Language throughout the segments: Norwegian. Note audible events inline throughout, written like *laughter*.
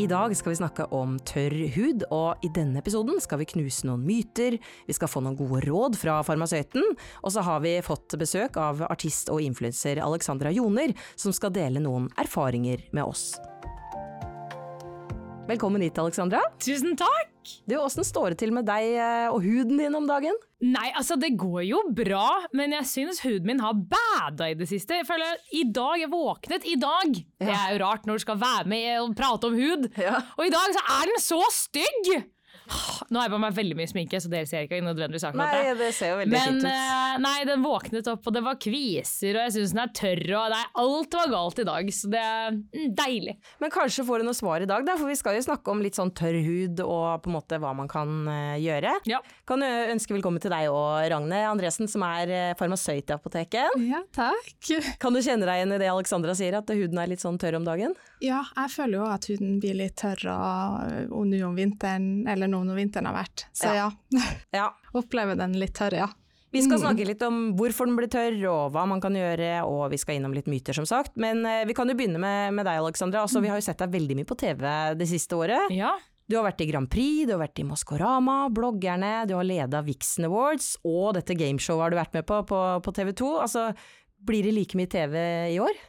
I dag skal vi snakke om tørr hud, og i denne episoden skal vi knuse noen myter, vi skal få noen gode råd fra farmasøyten, og så har vi fått besøk av artist og influenser Alexandra Joner, som skal dele noen erfaringer med oss. Velkommen hit, Alexandra. Tusen takk! Du, Åssen står det til med deg eh, og huden din om dagen? Nei, altså det går jo bra, men jeg synes huden min har bada i det siste. Jeg føler I dag, jeg våknet i dag. Ja. Det er jo rart når du skal være med og prate om hud. Ja. Og i dag så er den så stygg! Nå har jeg på meg veldig mye sminke, så dere ser ikke nødvendigvis akkurat det. Nei, det ser jo veldig Men, fint ut. Uh, nei, den våknet opp, og det var kviser, og jeg syns den er tørr, og nei, alt var galt i dag. Så det er mm, deilig. Men kanskje får du noe svar i dag, da, for vi skal jo snakke om litt sånn tørr hud og på en måte hva man kan uh, gjøre. Ja. Kan du ønske velkommen til deg og Ragne Andresen, som er uh, farmasøyt i apoteket. Ja, takk. Kan du kjenne deg igjen i det Alexandra sier, at huden er litt sånn tørr om dagen? Ja, jeg føler jo at huden blir litt tørr og, og nå om vinteren, eller nå når vinteren har vært. Så ja. ja. *laughs* Opplever den litt tørr, ja. Vi skal mm. snakke litt om hvorfor den blir tørr, og hva man kan gjøre, og vi skal innom litt myter, som sagt. Men uh, vi kan jo begynne med, med deg, Alexandra. Altså, vi har jo sett deg veldig mye på TV det siste året. Ja. Du har vært i Grand Prix, du har vært i Maskorama, bloggerne, du har leda Vixen Awards, og dette gameshowet har du vært med på på, på TV 2. Altså, blir det like mye TV i år?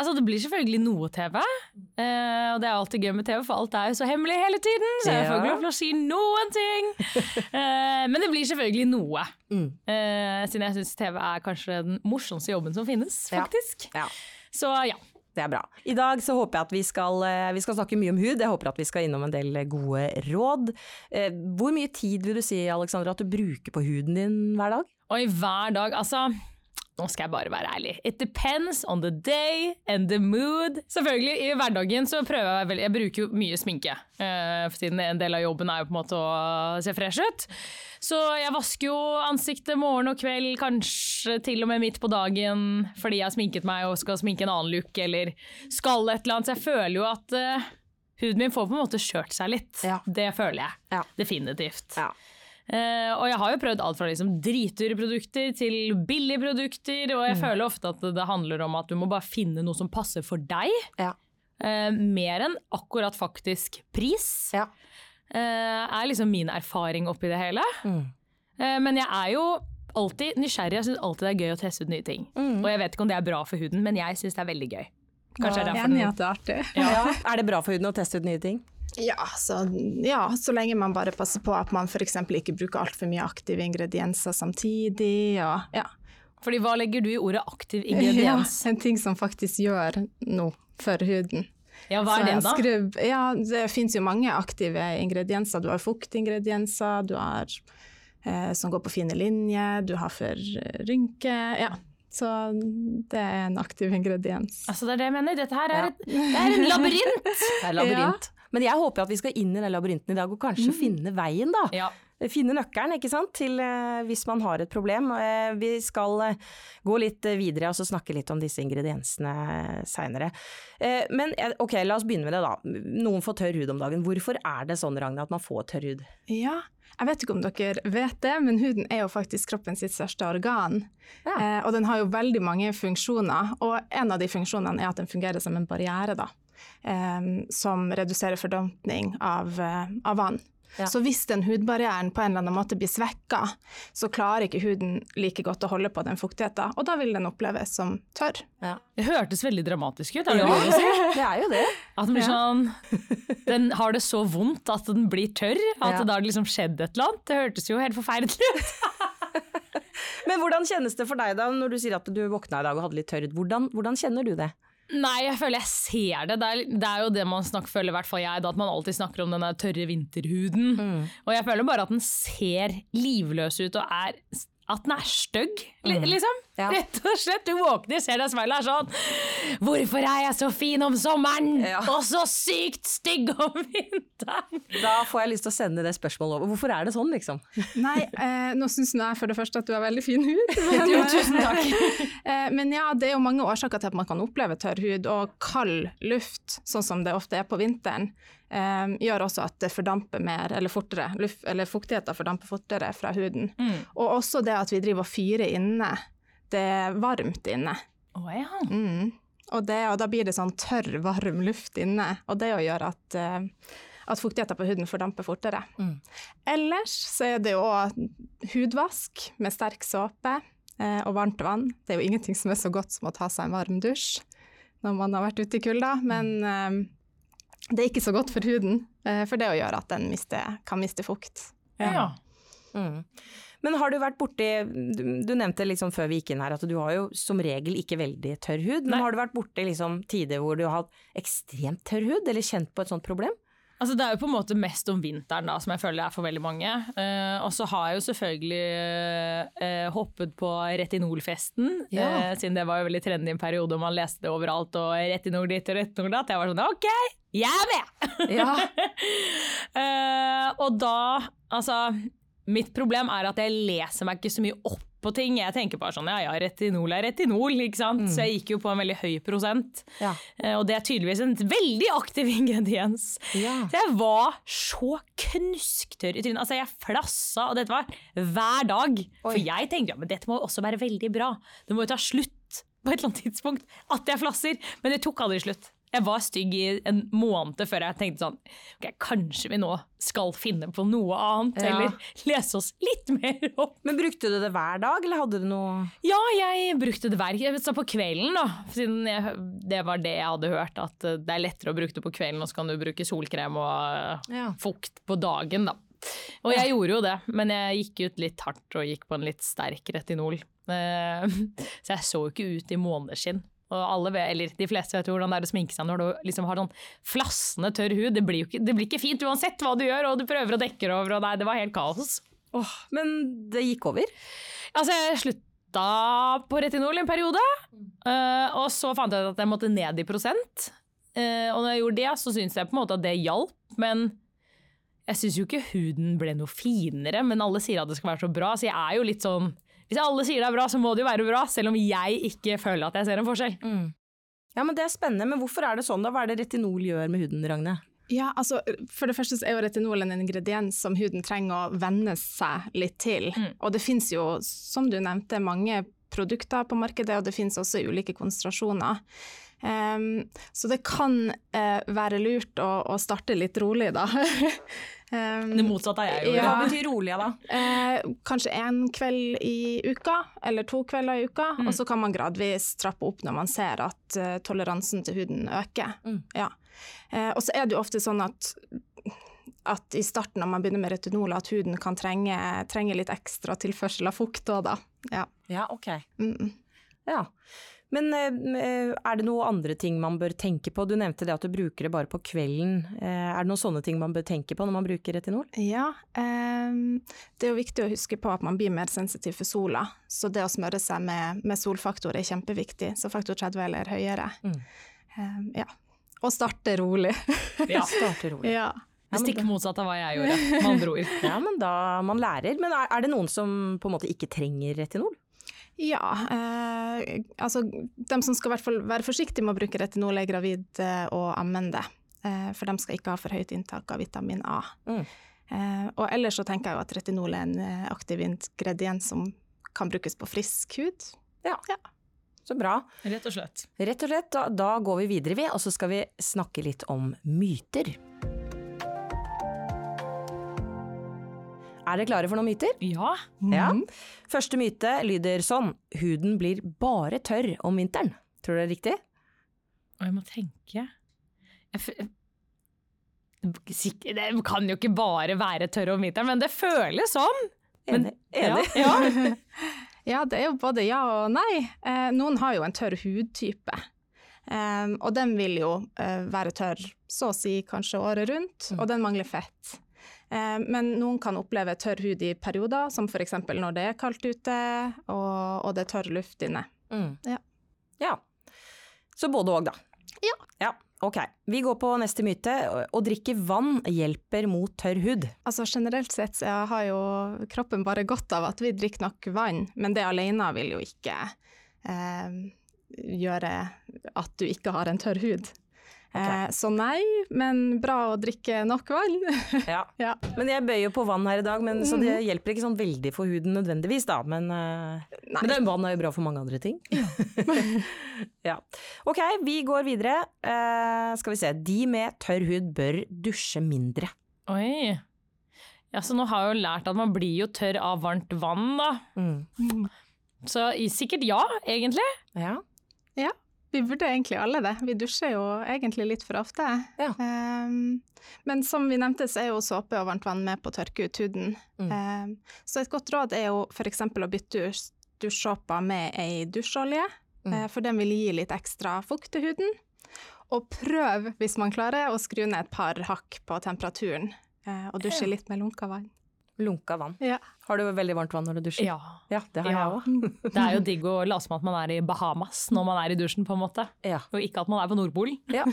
Altså, det blir selvfølgelig noe TV, eh, og det er alltid gøy med TV, for alt er jo så hemmelig hele tiden, så jeg får ikke lov til å si noen ting. *laughs* eh, men det blir selvfølgelig noe, mm. eh, siden jeg syns TV er kanskje den morsomste jobben som finnes, faktisk. Ja. Ja. Så ja. Det er bra. I dag så håper jeg at vi skal, eh, vi skal, snakke mye om hud. Jeg håper at vi skal innom en del gode råd. Eh, hvor mye tid vil du si Alexandra, at du bruker på huden din hver dag? Oi, hver dag? Altså nå skal jeg bare være ærlig. It depends on the day and the mood. Selvfølgelig, i hverdagen så prøver jeg vel Jeg bruker jo mye sminke. Uh, siden en del av jobben er jo på en måte å se fresh ut. Så jeg vasker jo ansiktet morgen og kveld, kanskje til og med midt på dagen fordi jeg har sminket meg og skal sminke en annen look eller skal et eller annet. Så jeg føler jo at uh, huden min får på en måte kjørt seg litt. Ja. Det føler jeg. Ja. Definitivt. Ja. Uh, og jeg har jo prøvd alt fra liksom dritdyre produkter til billige produkter, og jeg mm. føler ofte at det handler om at du må bare finne noe som passer for deg. Ja. Uh, mer enn akkurat faktisk pris. Ja. Uh, er liksom min erfaring oppi det hele. Mm. men jeg er jo alltid nysgjerrig. Jeg syns alltid det er gøy å teste ut nye ting. Mm. Og jeg vet ikke om det er bra for huden, men jeg syns det er veldig gøy. Kanskje ja, Enig i at det er artig. Ja. er det bra for huden å teste ut nye ting? Ja så, ja, så lenge man bare passer på at man f.eks. ikke bruker altfor mye aktive ingredienser samtidig. Og, ja. Fordi Hva legger du i ordet aktiv ingrediens? *laughs* Ja, en ting som faktisk gjør noe for huden. Ja, hva er det da? Skrubb, ja, det finnes jo mange aktive ingredienser. Du har fuktingredienser, du har eh, som går på fine linjer, du har for rynker. Ja, så det er en aktiv ingrediens. Altså Det er det jeg mener. Dette her er, ja. et, det er en labyrint! *laughs* det er labyrint. Men jeg håper at vi skal inn i den labyrinten i dag og kanskje mm. finne veien, da. Ja. Finne nøkkelen, ikke sant, til uh, hvis man har et problem. Uh, vi skal uh, gå litt videre og så snakke litt om disse ingrediensene seinere. men ok, la oss begynne med det, da. Noen får tørr hud om dagen. Hvorfor er det sånn, Ragne, at man får tørr hud? Ja, jeg vet ikke om dere vet det, men huden er jo faktisk kroppen sitt største organ. Ja. og den har jo veldig mange funksjoner, og en av de funksjonene er at den fungerer som en barriere, da som reduserer fordampning av, eh, av vann. Ja. Så hvis den hudbarrieren på en eller annen måte blir svekka, så klarer ikke huden like godt å holde på den fuktigheten, og da vil den oppleves som tørr. Ja. Det hørtes veldig dramatisk ut, er det ja, det, *laughs* det er jo det. At den blir sånn Den har det så vondt at den blir tørr, at ja. det har liksom skjedd et eller annet. Det hørtes jo helt forferdelig ut. *laughs* Men hvordan kjennes det for deg da, når du sier at du våkna i dag og hadde litt tørr? Hvordan, hvordan kjenner du det? Nei, jeg føler jeg ser det. Det er, det er jo det man snakker, føler, i hvert fall jeg, da, at man alltid snakker om den tørre vinterhuden. Mm. Og jeg føler bare at den ser livløs ut og er at den er stygg, mm. liksom. Ja. Rett og slett. Du våkner, ser deg i speilet og er sånn Hvorfor er jeg så fin om sommeren, ja. og så sykt stygg om vinteren? Da får jeg lyst til å sende det spørsmålet over. Hvorfor er det sånn, liksom? Nei, eh, nå syns jeg for det første at du har veldig fin hud. *laughs* Men, jo, tusen takk. *laughs* eh, men ja, det er jo mange årsaker til at man kan oppleve tørr hud, og kald luft, sånn som det ofte er på vinteren, Um, gjør også at det fordamper mer, eller fortere, luft, eller fuktigheten fordamper fortere fra huden. Mm. Og også det at vi driver og fyrer inne. Det er varmt inne. Oh, ja. mm. Og, det, og da blir det sånn tørr, varm luft inne, og det gjør at, uh, at fuktigheten på huden fordamper fortere. Mm. Ellers så er det jo hudvask med sterk såpe uh, og varmt vann. Det er jo ingenting som er så godt som å ta seg en varm dusj når man har vært ute i kulda, men uh, det er ikke så godt for huden, for det å gjøre at den mister, kan miste fukt. Ja. ja. Mm. Men har du vært borti Du, du nevnte liksom før vi gikk inn her at du har jo som regel ikke veldig tørr hud. Men Nei. har du vært borti liksom tider hvor du har hatt ekstremt tørr hud, eller kjent på et sånt problem? Altså Det er jo på en måte mest om vinteren, da, som jeg føler er for veldig mange. Eh, og så har jeg jo selvfølgelig eh, hoppet på retinolfesten, ja. eh, siden det var jo veldig trendy en periode og man leste det overalt. Og retinol ditt og retinol datt. Jeg var sånn OK, jeg er med! Ja. *laughs* og da, altså Mitt problem er at jeg leser meg ikke så mye opp på ting. Jeg tenker bare sånn ja ja, retinol er retinol, ikke sant. Mm. Så jeg gikk jo på en veldig høy prosent. Ja. Eh, og det er tydeligvis en veldig aktiv *laughs* ingrediens. Ja. Så jeg var så knusktørr i trynet. Altså jeg flassa, og dette var hver dag. Oi. For jeg tenkte ja, men dette må jo også være veldig bra. Det må jo ta slutt på et eller annet tidspunkt at jeg flasser. Men det tok aldri slutt. Jeg var stygg i en måned før jeg tenkte sånn ok, Kanskje vi nå skal finne på noe annet, ja. eller lese oss litt mer opp. Men brukte du det hver dag, eller hadde du noe Ja, jeg brukte det hver Så på kvelden, da. Siden jeg, det var det jeg hadde hørt, at eh, det er lettere å bruke det på kvelden, og så kan du bruke solkrem og ja. fukt på dagen, da. Og jeg gjorde jo det, men jeg gikk ut litt hardt og gikk på en litt sterk retinol. Eh, *laughs* så jeg så jo ikke ut i måneskinn. Og alle, eller de fleste vet jo hvordan det er å sminke seg når du liksom har sånn flassende tørr hud. Det blir, ikke, det blir, ikke, fint uansett hva du gjør, og du prøver å dekke over, og nei, det var helt kaos. Oh, men det gikk over? Altså, jeg slutta på retinol en periode, uh, og så fant jeg ut at jeg måtte ned i prosent. Uh, og når jeg gjorde det, så syntes jeg på en måte at det hjalp, men jeg syns jo ikke huden ble noe finere, men alle sier at det skal være så bra, så jeg er jo litt sånn hvis alle sier det er bra, så må det jo være bra, selv om jeg ikke føler at jeg ser en forskjell. Mm. Ja, men Det er spennende, men hvorfor er det sånn da? Hva er det retinol gjør med huden, Ragne? Ja, altså For det første så er jo retinol en ingrediens som huden trenger å venne seg litt til. Mm. Og det finnes jo, som du nevnte, mange produkter på markedet, og det finnes også ulike konsentrasjoner. Um, så det kan uh, være lurt å, å, starte litt rolig, da. *laughs* Um, det motsatte er jeg jo. Ja. Hva betyr rolig, da? Eh, kanskje én kveld i uka, eller to kvelder i uka. Mm. Og så kan man gradvis trappe opp når man ser at uh, toleransen til huden øker. Mm. Ja. Eh, og så er det jo ofte sånn at at i starten når man begynner med retinol, at huden kan trenge, trenge litt ekstra tilførsel av fukt òg, da. Ja. ja, ok. Mm. Ja. Men eh, er det noen andre ting man bør tenke på? Du nevnte det at du bruker det bare på kvelden. Eh, er det noen sånne ting man bør tenke på når man bruker retinol? Ja, um, det er jo viktig å huske på at man blir mer sensitiv for sola. Så det å smøre seg med, med solfaktor er kjempeviktig. Så faktor 30 eller høyere. Mm. Ja. Og starte rolig. ja, starte rolig. *laughs* Ja. Det stikk motsatt av hva jeg gjorde, med andre ord. *laughs* Ja, men da man lærer. Men er, er det noen som på en måte ikke trenger retinol? Ja, eh, altså de som skal hvert fall være forsiktige med å bruke retinol, er gravide og ammende. Eh, for de skal ikke ha for høyt inntak av vitamin A. Mm. Eh, og ellers så tenker jeg at retinol er en eh, aktiv ingrediens som kan brukes på frisk hud. Ja. ja. Så bra. Rett og slett. Rett og slett. Da, da går vi videre, vi, og så skal vi snakke litt om myter. Er dere klare for noen myter? Ja. Mm. ja. Første myte lyder sånn huden blir bare tørr om vinteren. Tror du det er riktig? Jeg må tenke jeg Det kan jo ikke bare være tørr om vinteren, men det føles sånn! Enig. Enig. Ja, ja. *laughs* ja, det er jo både ja og nei. Eh, noen har jo en tørr hudtype. Um, og den vil jo uh, være tørr så å si kanskje året rundt, mm. og den mangler fett. Eh, men noen kan oppleve tørr hud i perioder, som f.eks. når det er kaldt ute og, og det er tørr luft inne. Mm. Ja. ja. Så både òg, da. Ja. ja. Ok, vi går på neste myte. Å drikke vann hjelper mot tørr hud. Altså Generelt sett så har jo kroppen bare godt av at vi drikker nok vann, men det alene vil jo ikke eh, gjøre at du ikke har en tørr hud. Eh, så nei, men bra å drikke nok vann. *laughs* Ja. ja. Men jeg bøyer jo på vann her i dag, men, så det hjelper ikke sånn veldig for huden nødvendigvis, da. Men, eh, Nei. men det, vann er jo bra for mange andre ting. ja. *laughs* Ok, vi går videre. Uh, skal vi se. De med tørr hud bør dusje mindre. Oi. Ja, så nå har jeg jo lært at man blir jo tørr av varmt vann, da. Mm. Så sikkert ja, egentlig. Ja. Ja, vi burde egentlig alle det. Vi dusjer jo egentlig litt for ofte. Ja. Um, men som vi nevnte, så er jo såpe og varmt vann med på å tørke ut huden. Mm. Um, så et godt råd er jo f.eks. å bytte ut dusjsåpa med ei dusjolje, Mm. uh, for den vil gi litt ekstra fukt til huden. Og prøv, hvis man klarer, å skru ned et par hakk på temperaturen, uh, og dusje litt med lunka vann. Lunka vann. Ja. Har du veldig varmt vann når du dusjer? Ja. Ja, det har Ja. jeg òg. *laughs* Det er jo digg å *laughs* late som at man er i Bahamas når man er i dusjen, på en måte. Ja. Og ikke at man er på Nordpolen. *laughs* ja.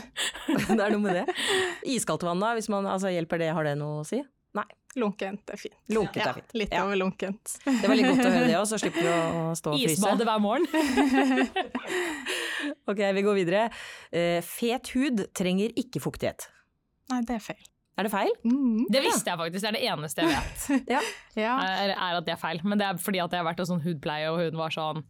Det er noe med det. Iskaldt vann, da? Hvis man, altså, hjelper det? Har det noe å si? Nei. Lunkent er fint. Lunkent er fint. Litt over lunkent. Det var litt godt å høre det òg, så slipper vi å stå og fryse. Isbade hver morgen. Ok, vi går videre. Eh, fet hud trenger ikke fuktighet. Nei, det er feil. Er det feil? Mm. Det visste jeg faktisk, det er det eneste jeg vet. *laughs* Ja. Ja. Er, er at det er feil. Men det er fordi at jeg har vært hos sånn hudpleie, og hun var sånn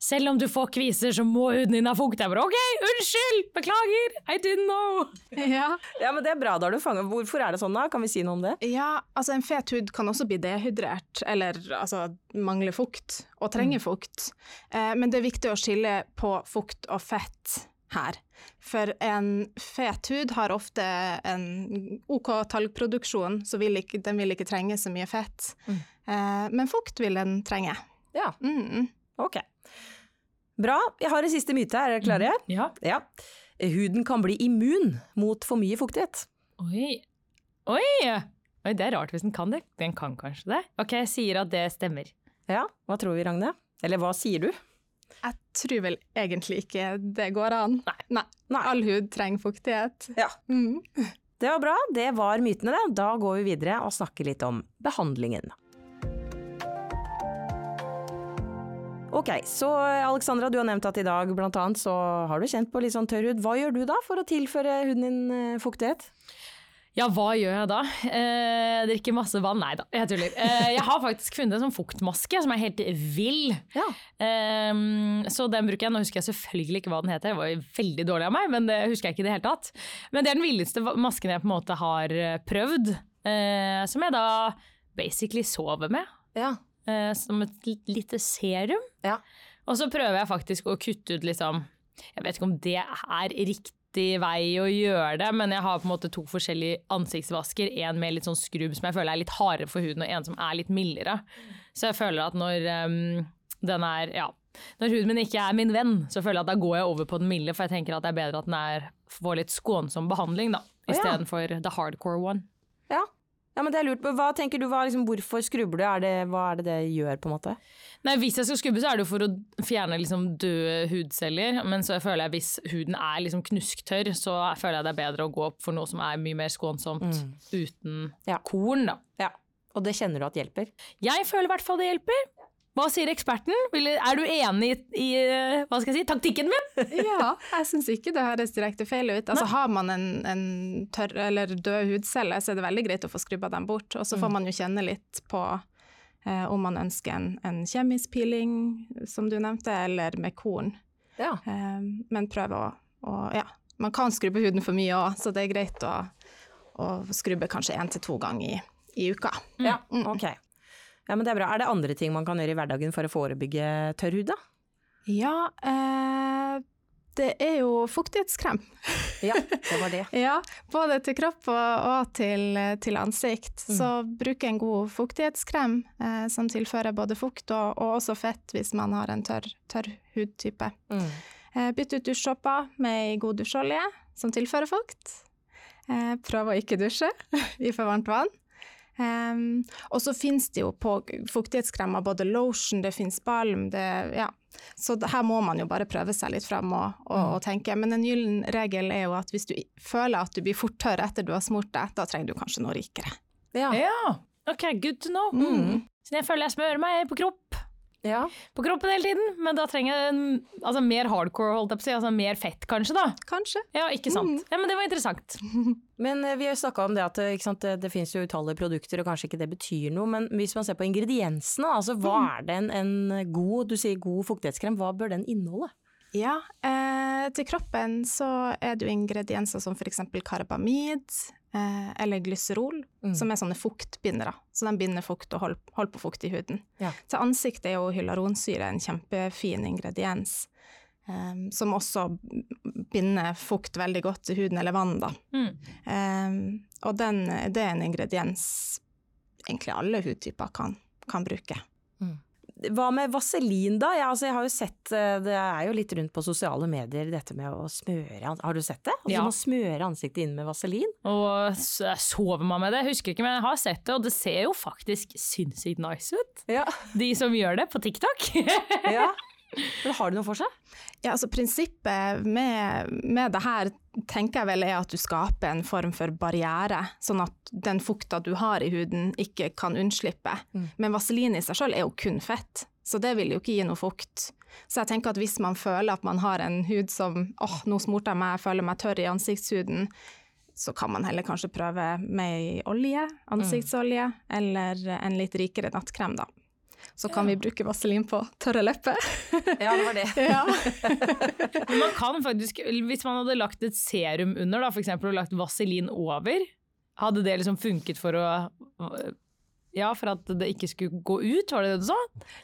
Selv om du får kviser, så må huden din ha fukt. Jeg bare OK, unnskyld! Beklager! I didn't know! *laughs* ja. Ja, men det er bra, da har du fanget. Hvorfor er det sånn da? Kan vi si noe om det? Ja, altså en fet hud kan også bli dehydrert, eller altså mangle fukt, og trenge fukt. Eh, men det er viktig å skille på fukt og fett her. For en fet hud har ofte en OK talgproduksjon, så vil ikke, den vil ikke trenge så mye fett. Mm. Eh, men fukt vil den trenge. Ja, Mm. ok. Bra. Jeg har en siste myte, her, er dere klare? Ja. Ja. Huden kan bli immun mot for mye fuktighet. Oi. Oi! Oi, det er rart hvis den kan det. Den kan kanskje det. Ok, jeg sier at det stemmer. Ja, hva tror vi, Ragne? Eller hva sier du? Jeg tror vel egentlig ikke det går an. Nei. All hud trenger fuktighet. Ja. Mm. Det var bra, det var mytene det. Da går vi videre og snakker litt om behandlingen. Ok, så Alexandra, du har nevnt at i dag blant annet så har du kjent på litt sånn tørr hud. Hva gjør du da for å tilføre huden din eh, fuktighet? Ja, hva gjør jeg da? Eh, drikker masse vann? Nei da, jeg tuller. Eh, jeg har faktisk funnet en sånn fuktmaske som er helt vill. Ja. Eh, så den bruker jeg. Nå husker jeg selvfølgelig ikke hva den heter, det var veldig dårlig av meg, men det husker jeg ikke i det hele tatt. Men det er den villeste masken jeg på en måte har eh, prøvd, eh, som jeg da basically sover med. Ja. eh, som et lite serum. Ja. Og så prøver jeg faktisk å kutte ut liksom Jeg vet ikke om det er riktig vei å gjøre det, men jeg har på en måte to forskjellige ansiktsvasker. En med litt sånn skrubb som jeg føler er litt hardere for huden, og en som er litt mildere. Så jeg føler at når um, den er ja, når huden min ikke er min venn, så føler jeg at da går jeg over på den milde, for jeg tenker at det er bedre at den er, får litt skånsom behandling, da, ja. istedenfor the hardcore one. Ja. Ja, men det er lurt. Hva tenker du, hva, liksom, hvorfor skrubber du? Er det, hva er det det gjør, på en måte? Nei, Hvis jeg skal skrubbe, så er det jo for å fjerne liksom døde hudceller. Men så føler jeg hvis huden er liksom knusktørr, så føler jeg det er bedre å gå opp for noe som er mye mer skånsomt uten Ja. korn. da. Ja. Og det kjenner du at hjelper? Jeg føler i hvert fall det hjelper. Hva sier eksperten? Er du enig i, eh, hva skal jeg si, taktikken min? *laughs* Ja, jeg syns ikke det høres direkte feil ut. Altså, har man en, en tørr eller død hudcelle, så er det veldig greit å få skrubba dem bort. Og så får man jo kjenne litt på eh, om man ønsker en, en kjemisk peeling, som du nevnte, eller med korn. Ja. Eh, men prøv å, å Ja, man kan skrubbe huden for mye òg, så det er greit å, å skrubbe kanskje én til to ganger i, i uka. Ja, ok. Ja, men det er bra. Er det andre ting man kan gjøre i hverdagen for å forebygge tørr hud, da? Ja, eh, det er jo fuktighetskrem. Ja, *laughs* det var det. Ja, både til kropp og, til, til ansikt. Mm. Så bruk en god fuktighetskrem eh, som tilfører både fukt og, og også fett hvis man har en tørr, tørr hudtype. Mm. Eh, bytt ut dusjsåpa med ei god dusjolje som tilfører fukt. Eh, prøv å ikke dusje *laughs* i for varmt vann. Um, og så finnes det jo på fuktighetskremer både lotion, det finnes balm, det, ja. Så her må man jo bare prøve seg litt fram og, og, Mm. og tenke. Men en gyllen regel er jo at hvis du føler at du blir fort tørr etter du har smurt deg, da trenger du kanskje noe rikere. Ja. Ja, ok, good to know. Mm. Så jeg føler jeg smører meg på kropp. Ja. på kroppen hele tiden, men da trenger jeg en, altså, mer hardcore, holdt jeg på å si. Altså mer fett, kanskje, da. Kanskje. Ja, ikke sant. Ja, men det var interessant. *laughs* Men eh, vi har snakka om det at eh, ikke sant, det, det finnes jo utallige produkter, og kanskje ikke det betyr noe. Men hvis man ser på ingrediensene, altså hva er det en, en god Du sier god fuktighetskrem, hva bør den inneholde? Ja, eh, til kroppen så er det jo ingredienser som f.eks. karbamid eh, eller glyserol, Mm. som er sånne fuktbindere. Så de binder fukt og holder, holder på fukt i huden. Ja. Til ansiktet er jo hyaluronsyre en kjempefin ingrediens. eh, som også binder fukt veldig godt til huden, eller vann, da. Mm. Eh, og den, det er en ingrediens egentlig alle hudtyper kan, kan bruke. Hva med vaselin da? Ja, altså, jeg har jo sett, eh, det er jo litt rundt på sosiale medier dette med å smøre Har du sett det? Altså, Ja. Man smører ansiktet inn med vaselin. Og sover man med det? Husker ikke, men jeg har sett det, og det ser jo faktisk sinnssykt nice ut. Ja. De som gjør det på TikTok. ja. *laughs* Men har det noe for seg? Ja, altså Prinsippet med, med det her tenker jeg vel er at du skaper en form for barriere, sånn at den fukta du har i huden ikke kan unnslippe. Mm. Men vaselin i seg selv er jo kun fett, så det vil jo ikke gi noe fukt. Så jeg tenker at hvis man føler at man har en hud som åh, nå smurte jeg meg, jeg føler meg tørr i ansiktshuden, så kan man heller kanskje prøve med olje, ansiktsolje, eller en litt rikere nattkrem, da. Så kan vi bruke vaselin på tørre lepper. Ja, det var det. *laughs* ja. *laughs* Men man kan faktisk, hvis man hadde lagt et serum under, da, for eksempel, og lagt vaselin over, hadde det liksom funket for å Ja, for at det ikke skulle gå ut, var det det du sa?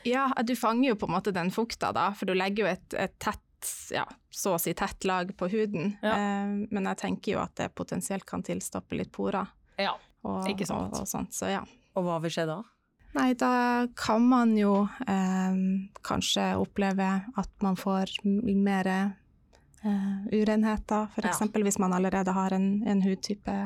Ja, du fanger jo på en måte den fukta da, for du legger jo et, et tett, ja, så å si tett lag på huden. Ja. Eh, men jeg tenker jo at det potensielt kan tilstoppe litt porer Ja. og, Ikke sant. og, og sånt, så ja. Og hva vil skje da? Nei, da kan man jo eh, kanskje oppleve at man får mer eh, urenheter, for Ja. hvis man allerede har en, en hudtype.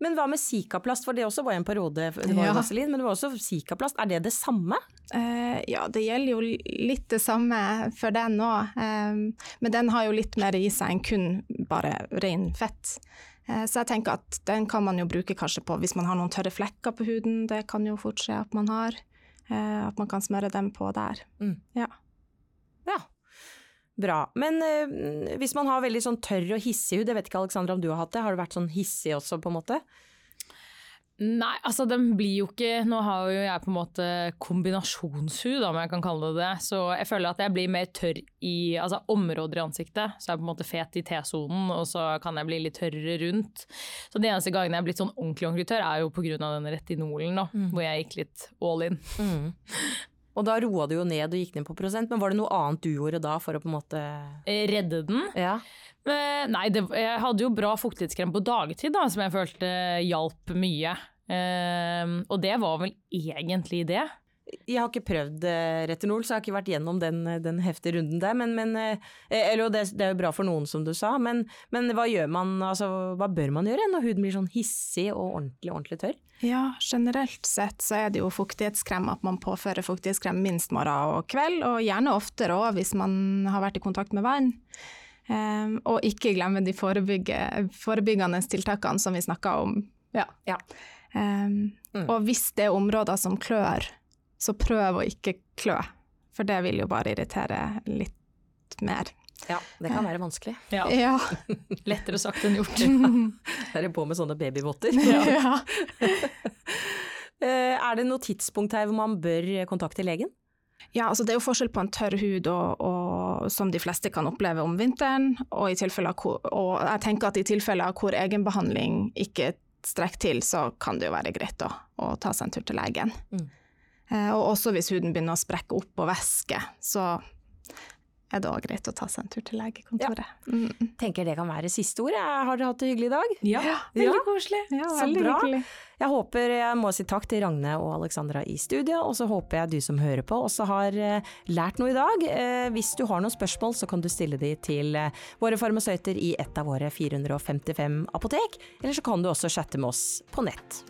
Men hva med Zika-plast, for det også var en periode, det var Ja. vaselin, men det var også Zika-plast. Er det det samme? Eh, ja, det gjelder jo litt det samme for den òg, men den har jo litt mer i seg enn kun bare ren fett. Eh, så jeg tenker at den kan man jo bruke kanskje på hvis man har noen tørre flekker på huden, det kan jo fort skje at man har. eh, at man kan smøre dem på der. Ja. ja. Bra. Men eh, hvis man har veldig sånn tørr og hissig hud, jeg vet ikke Alexandra om du har hatt det, har du vært sånn hissig også på en måte? Nei, altså den blir jo ikke Nå har jo jeg på en måte kombinasjonshud, om jeg kan kalle det det. Så jeg føler at jeg blir mer tørr i altså områder i ansiktet. Så jeg er på en måte fet i T-sonen, og så kan jeg bli litt tørrere rundt. Så de eneste gangene jeg er blitt sånn ordentlig ordentlig tørr, er jo pga. den retinolen, da. Hvor jeg gikk litt all in. *laughs* Og da roa du jo ned og gikk ned på prosent, men var det noe annet du gjorde da for å på en måte Eh, Redde den. Ja. Men, Nei, det, jeg hadde jo bra fuktighetskrem på dagtid, da, som jeg følte hjalp mye. Eh, og det var vel egentlig det. Jeg har ikke prøvd eh, retinol, så jeg har ikke vært gjennom den, den heftige runden der. Men, men eh, eller, det, det er jo bra for noen, som du sa, men, men hva man, altså hva bør man gjøre når huden blir sånn hissig og ordentlig, ordentlig tørr? Ja, generelt sett så er det jo fuktighetskrem at man påfører fuktighetskrem minst morgen og kveld, og gjerne oftere òg hvis man har vært i kontakt med vann. Um, og ikke glemme de forebyggende tiltakene som vi snakka om. Ja. Ja. Um, Mm. Og hvis det er områder som klør, så prøv å ikke klø, for det vil jo bare irritere litt mer. Ja, det kan være vanskelig. Ja, Ja. *laughs* Lettere sagt enn gjort. *laughs* Er det på med sånne babyvotter? *laughs* ja. Eh, Er det noe tidspunkt her hvor man bør kontakte legen? Ja, altså det er jo forskjell på en tørr hud og, og, som de fleste kan oppleve om vinteren, og, i hvor, og jeg tenker at i tilfeller hvor egenbehandling ikke strekker til, så kan det jo være greit å, å ta seg en tur til legen. Mm. Eh, og også hvis huden begynner å sprekke opp og væske, så er det òg greit å ta seg en tur til legekontoret. Mm. Tenker det kan være siste ord. Har dere hatt det hyggelig i dag? Ja, veldig koselig. Ja, Så veldig bra. hyggelig. Jeg håper jeg må si takk til Ragne og Alexandra i studio, og så håper jeg du som hører på også har eh, lært noe i dag. Eh, Hvis du har noen spørsmål, så kan du stille de til våre farmasøyter i et av våre 455 apotek, eller så kan du også chatte med oss på nett.